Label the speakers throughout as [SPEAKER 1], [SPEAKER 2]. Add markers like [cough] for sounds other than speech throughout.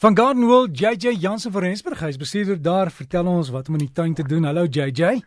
[SPEAKER 1] Van Garden World JJ Jansen van Rensburg, hy's bestuurder daar. Vertel ons wat om in die tuin te doen. Hallo JJ.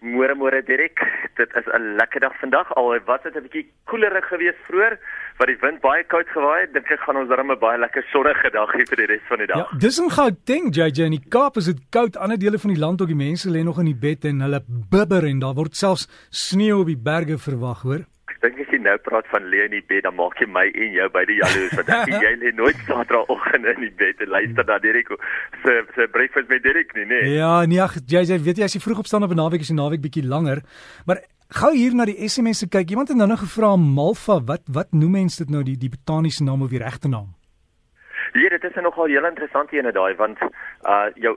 [SPEAKER 2] Môre môre Dirk. Dit is 'n lekker dag vandag. Al wat het 'n bietjie koelerig geweest vroeër, wat die wind baie koud gewaai het. Dink ek gaan ons darm 'n baie lekker sonnige dag hê vir die res van die dag.
[SPEAKER 1] Ja, dis 'n Gauteng JJ in die Kaap is dit koud. Ander dele van die land ook die mense lê nog in die bed en hulle bibber en daar word selfs sneeu op die berge verwag, hoor
[SPEAKER 2] dink as jy nou praat van lê in die bed, dan maak jy my en jou beide jaloers want ek jy lê nooit Saterdagoggend in die bed en luister na Derek se se breakfast met Derek nie, nee.
[SPEAKER 1] Ja, nee, ag jy jy weet jy as jy vroeg opstaan op 'n naweek is die naweek bietjie langer. Maar gou hier na die SMS se kyk. Iemand het nou nog gevra Malva, wat wat noem mense dit nou die die botaniese naam of die regte naam?
[SPEAKER 2] Ja, dit is nogal heel interessant hier in daai want uh jou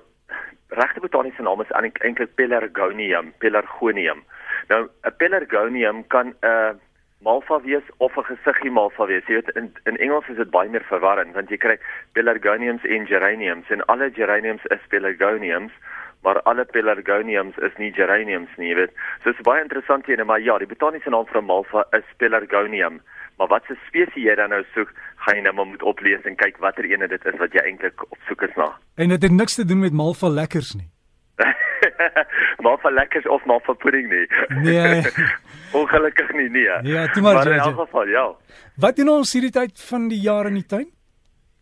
[SPEAKER 2] regte botaniese naam is eintlik Pelargonium, Pelargonium. Nou 'n Pelargonium kan 'n uh, malva wees of 'n gesiggie malva wees. Jy weet in in Engels is dit baie meer verwarrend want jy kry pelargoniums en geraniums en alle geraniums is pelargoniums maar alle pelargoniums is nie geraniums nie, jy weet. So dit is baie interessant hier, maar ja, die botaniese naam vir 'n malva is pelargonium. Maar wat 'n spesies jy dan nou soek, gaan jy nou maar moet oplees en kyk watter ene dit is wat jy eintlik op soek is na.
[SPEAKER 1] En dit het niks te doen met malva lekkers nie. [laughs] [laughs]
[SPEAKER 2] maar vir lekkers of maar vir pudding nie.
[SPEAKER 1] Nee. [laughs]
[SPEAKER 2] Ongelukkig nie, nee.
[SPEAKER 1] Ja, toe maar.
[SPEAKER 2] Maar in elk geval, ja.
[SPEAKER 1] Wat doen ons hierdie tyd van die jaar in die tuin?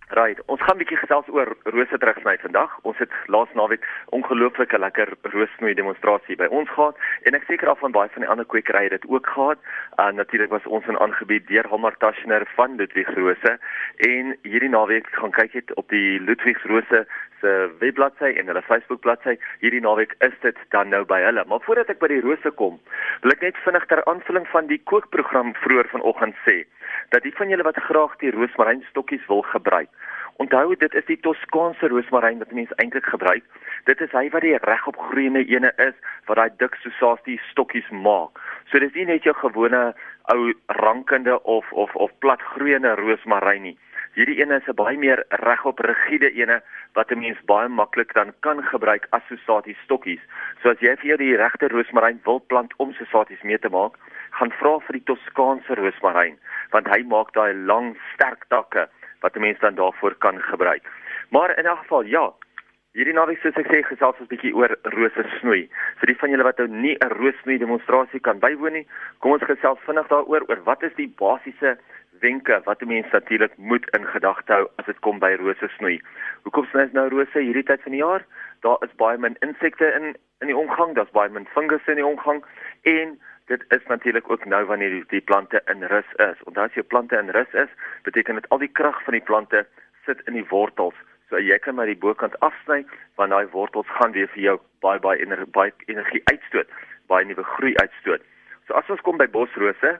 [SPEAKER 2] Right, ons gaan 'n bietjie gesels oor rose terugsny vandag. Ons het laas naweek ongelooflike lekker roosnooi demonstrasie by ons gehad en ek seker af van baie van die ander kwekerye dit ook gehad. En uh, natuurlik was ons in aangebied deur Hamar Taschner van Ludwig Rose en hierdie naweek gaan kyk het op die Ludwig Rose se webbladsy en hulle Facebook bladsy. Hierdie naweek is dit dan nou by hulle. Maar voordat ek by die rose kom, wil ek net vinnig ter aanvulling van die kookprogram vroeër vanoggend sê dat die van julle wat graag die roosmaryn stokkies wil gebruik Onthou dit is die Toskaanse roosmaryn wat mense eintlik gebruik. Dit is hy wat die regop groeiende ene is wat daai dik soos die stokkies maak. So dis nie net jou gewone ou rankende of of of plat groeiende roosmaryn nie. Hierdie ene is 'n baie meer regop rigiede ene wat 'n mens baie maklik dan kan gebruik as sosatie stokkies. So as jy vir jou die regte roosmaryn wil plant om sosaties mee te maak, gaan vra vir die Toskaanse roosmaryn want hy maak daai lang sterk takke wat 'n mens dan daarvoor kan gebruik. Maar in elk geval ja, hierdie naweek soos ek sê gesels ons 'n bietjie oor rose snoei. Vir die van julle wat nou nie 'n roossnoei demonstrasie kan bywoon nie, kom ons gesels vinnig daaroor oor wat is die basiese wenke wat 'n mens natuurlik moet in gedagte hou as dit kom by rose snoei. Hoekom sny ons nou rose hierdie tyd van die jaar? Daar is baie min insekte in in die omgang, daar's baie min fungusse in die omgang en dit is natuurlik ook nou wanneer die, die plante in rus is. Onthou as jou plante in rus is, beteken dit al die krag van die plante sit in die wortels. So jy kan maar die bokant afsny want daai wortels gaan weer vir jou baie baie energie baie energie uitstoot, baie nuwe groei uitstoot. So as ons kom by bosrose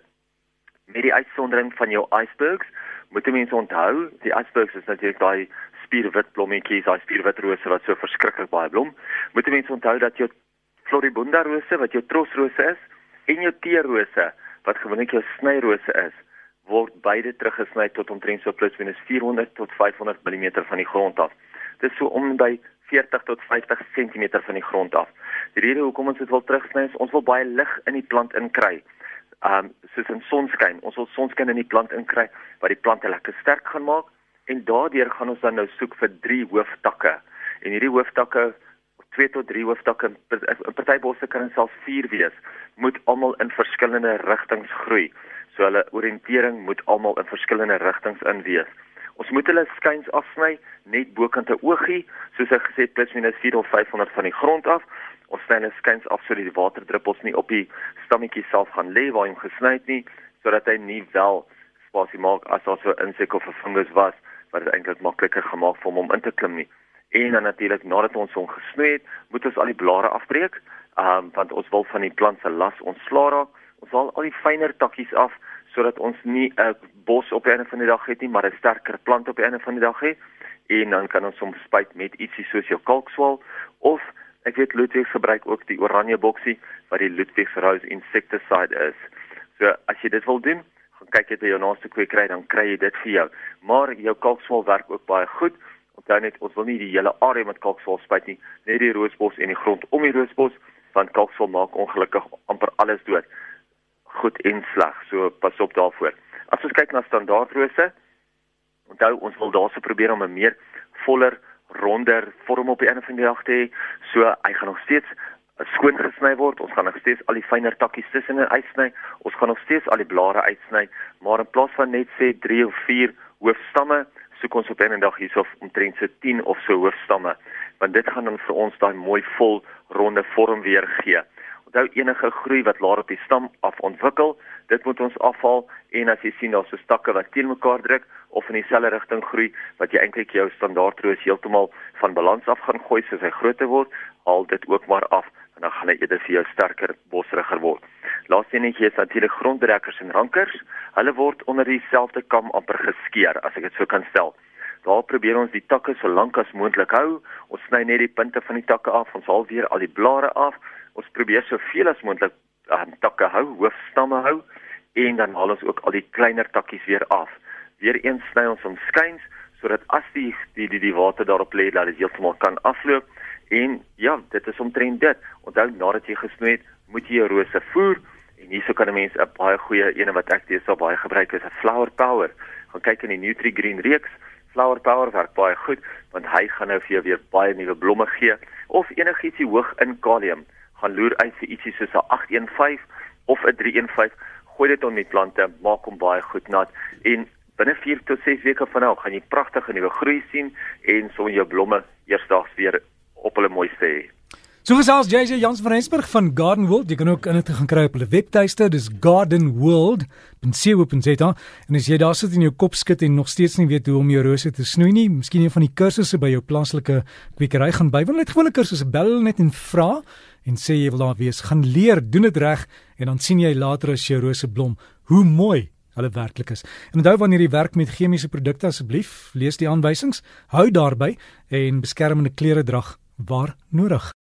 [SPEAKER 2] met die uitsondering van jou icebergs, moet mense onthou, die icebergs is natuurlik daai spierwit blommetjies, daai spierwit rose wat so verskriklik baie blom. Moet mense onthou dat jou Floribunda rose wat jou trosrose is, en jou teerose wat gewoonlik jou snyrose is word beide teruggesny tot omtrent so plus minus 400 tot 500 mm van die grond af. Dit is so om by 40 tot 50 cm van die grond af. Die rede hoekom ons dit wil terugsny is ons wil baie lig in die plant inkry. Um soos in sonskyn, ons wil sonskyn in die plant inkry wat die plante lekker sterk gaan maak. En daardeur gaan ons dan nou soek vir drie hooftakke. En hierdie hooftakke 2 tot 3 hooftakke in party bosse kan selfs 4 wees moet almal in verskillende rigtings groei. So hulle oriëntering moet almal in verskillende rigtings in wees. Ons moet hulle skuins afsny net bokant 'n oogie soos ek gesê plus minus 4 of 500 van die grond af ons sny hulle skuins af sodat die waterdruppels nie op die stammetjie self gaan lê waar hy gesny het nie sodat hy nie wel spasie maak as daar so 'n insek of 'n fungus was wat dit eintlik makliker gemaak vir hom om in te klim nie En dan natuurlik nadat ons hom gesnoei het, moet ons al die blare afbreek, um, want ons wil van die plant se las ontslaa raak. Ons haal al die fynere takkies af sodat ons nie 'n bos op 'n einde van die dag het nie, maar 'n sterker plant op 'n einde van die dag het. En dan kan ons hom spuit met ietsie soos jou kalkswal of ek weet Ludwig gebruik ook die oranje boksie wat die Ludwig Rose insecticide is. So as jy dit wil doen, gaan kyk jy by jou naaste kwekery dan kry jy dit vir jou. Maar jou kalkswal werk ook baie goed. Onthou net ons wil nie die hele area met kalksval spuit nie, net die roosbos en die grond om die roosbos want kalksval maak ongelukkig amper alles dood. Goed en sleg. So pas op daarvoor. As ons kyk na standaardrose, onthou ons wil daarse probeer om 'n meer voller, ronder vorm op die einde van die dag hê. So hy gaan nog steeds skoon gesny word. Ons gaan nog steeds al die fynere takkies tussenin uitsny. Ons gaan nog steeds al die blare uitsny, maar in plaas van net sê 3 of 4 hoofstamme, soek ons op 'n dag hierso omtrent se 10 of so hoofstamme, want dit gaan dan vir ons daai mooi vol ronde vorm weer gee. Onthou enige groei wat laer op die stam af ontwikkel, dit moet ons afhaal en as jy sien daar's so stakke wat teen mekaar druk of in dieselfde rigting groei wat jy eintlik jou standaardroos heeltemal van balans af gaan gooi soos hy groter word, haal dit ook maar af en dan gaan hy eerder vir jou sterker bosriger word. Laastenetjie is natuurlik grondrekkers en rankers. Hulle word onder dieselfde kam amper geskeer as ek dit so kan stel. Daar probeer ons die takke so lank as moontlik hou. Ons sny net die punte van die takke af, ons haal weer al die blare af. Ons probeer soveel as moontlik uh, takke hou, hoofstamme hou en dan haal ons ook al die kleiner takkies weer af. Weereens sny ons hom skuins sodat as die die die, die water daarop lê dat dit heeltemal kan afloop En ja, dit is omtrent dit. Onthou nadat jy gesnoei het, moet jy jou rose voer en hierso kan 'n mens 'n baie goeie ene wat ek teesal baie gebruik is 'n Flower Power. Gaan kyk in die Nutri Green reeks. Flower Power werk baie goed want hy gaan nou vir jou weer baie nuwe blomme gee of enigiets hoog in kalium. Gaan loer uit vir ietsie soos 'n 815 of 'n 315. Gooi dit op die plante, maak hom baie goed nat en binne 4 tot 6 weke van nou gaan jy pragtige nuwe groei sien en son jou blomme eersdaags weer op hulle mooiste hê.
[SPEAKER 1] So gesels JJ Jans van Rensburg van Garden World. Jy kan ook in dit gaan kry op hulle webtuiste. Dis gardenworld.co.za. En as jy daar sit in jou kop skud en nog steeds nie weet hoe om jou rose te snoei nie, miskien een van die kursusse by jou plaaslike kwekery gaan bywoon. Net gewone kursusse bel net en vra en sê jy wil daar wees. Gaan leer, doen dit reg en dan sien jy later as jou rose blom hoe mooi hulle werklik is. En onthou wanneer jy werk met chemiese produkte asseblief, lees die aanwysings, hou daarby en beskermende klere dra waar nodig.